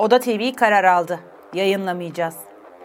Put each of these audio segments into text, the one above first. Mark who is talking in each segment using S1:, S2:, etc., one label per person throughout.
S1: Oda TV karar aldı. Yayınlamayacağız.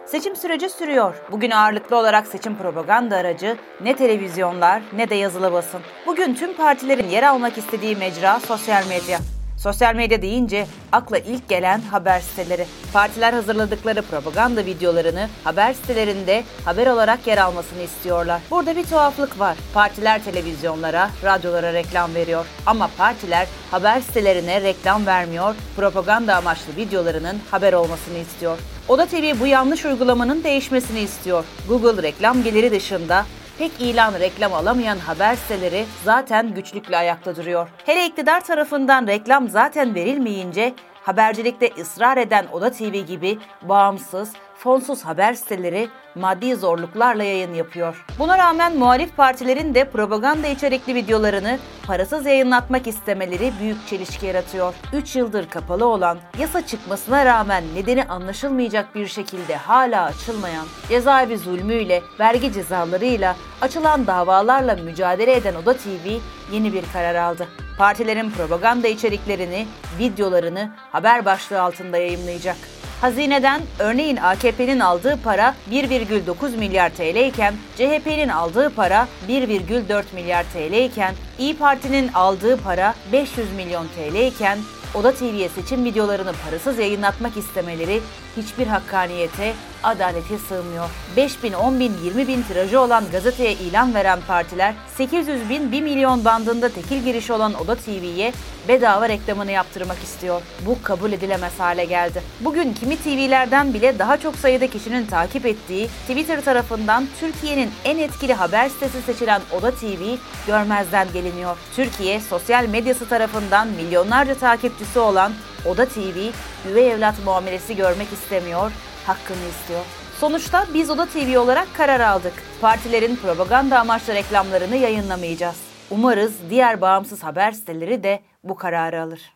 S1: Seçim süreci sürüyor. Bugün ağırlıklı olarak seçim propaganda aracı ne televizyonlar ne de yazılı basın. Bugün tüm partilerin yer almak istediği mecra sosyal medya. Sosyal medya deyince akla ilk gelen haber siteleri. Partiler hazırladıkları propaganda videolarını haber sitelerinde haber olarak yer almasını istiyorlar. Burada bir tuhaflık var. Partiler televizyonlara, radyolara reklam veriyor. Ama partiler haber sitelerine reklam vermiyor, propaganda amaçlı videolarının haber olmasını istiyor. Oda TV bu yanlış uygulamanın değişmesini istiyor. Google reklam geliri dışında pek ilan reklam alamayan haber siteleri zaten güçlükle ayakta duruyor. Hele iktidar tarafından reklam zaten verilmeyince habercilikte ısrar eden Oda TV gibi bağımsız, fonsuz haber siteleri maddi zorluklarla yayın yapıyor. Buna rağmen muhalif partilerin de propaganda içerikli videolarını parasız yayınlatmak istemeleri büyük çelişki yaratıyor. 3 yıldır kapalı olan, yasa çıkmasına rağmen nedeni anlaşılmayacak bir şekilde hala açılmayan, cezaevi zulmüyle, vergi cezalarıyla, açılan davalarla mücadele eden Oda TV yeni bir karar aldı. Partilerin propaganda içeriklerini, videolarını haber başlığı altında yayınlayacak. Hazineden örneğin AKP'nin aldığı para 1,9 milyar TL iken CHP'nin aldığı para 1,4 milyar TL iken İyi Parti'nin aldığı para 500 milyon TL iken Oda TV'ye seçim videolarını parasız yayınlatmak istemeleri hiçbir hakkaniyete, adalete sığmıyor. 5 bin, 10 bin, 20 bin tirajı olan gazeteye ilan veren partiler 800 bin, 1 milyon bandında tekil giriş olan Oda TV'ye bedava reklamını yaptırmak istiyor. Bu kabul edilemez hale geldi. Bugün kimi TV'lerden bile daha çok sayıda kişinin takip ettiği Twitter tarafından Türkiye'nin en etkili haber sitesi seçilen Oda TV görmezden geliniyor. Türkiye sosyal medyası tarafından milyonlarca takipçisi olan Oda TV üvey evlat muamelesi görmek istemiyor, hakkını istiyor. Sonuçta biz Oda TV olarak karar aldık. Partilerin propaganda amaçlı reklamlarını yayınlamayacağız. Umarız diğer bağımsız haber siteleri de bu kararı alır.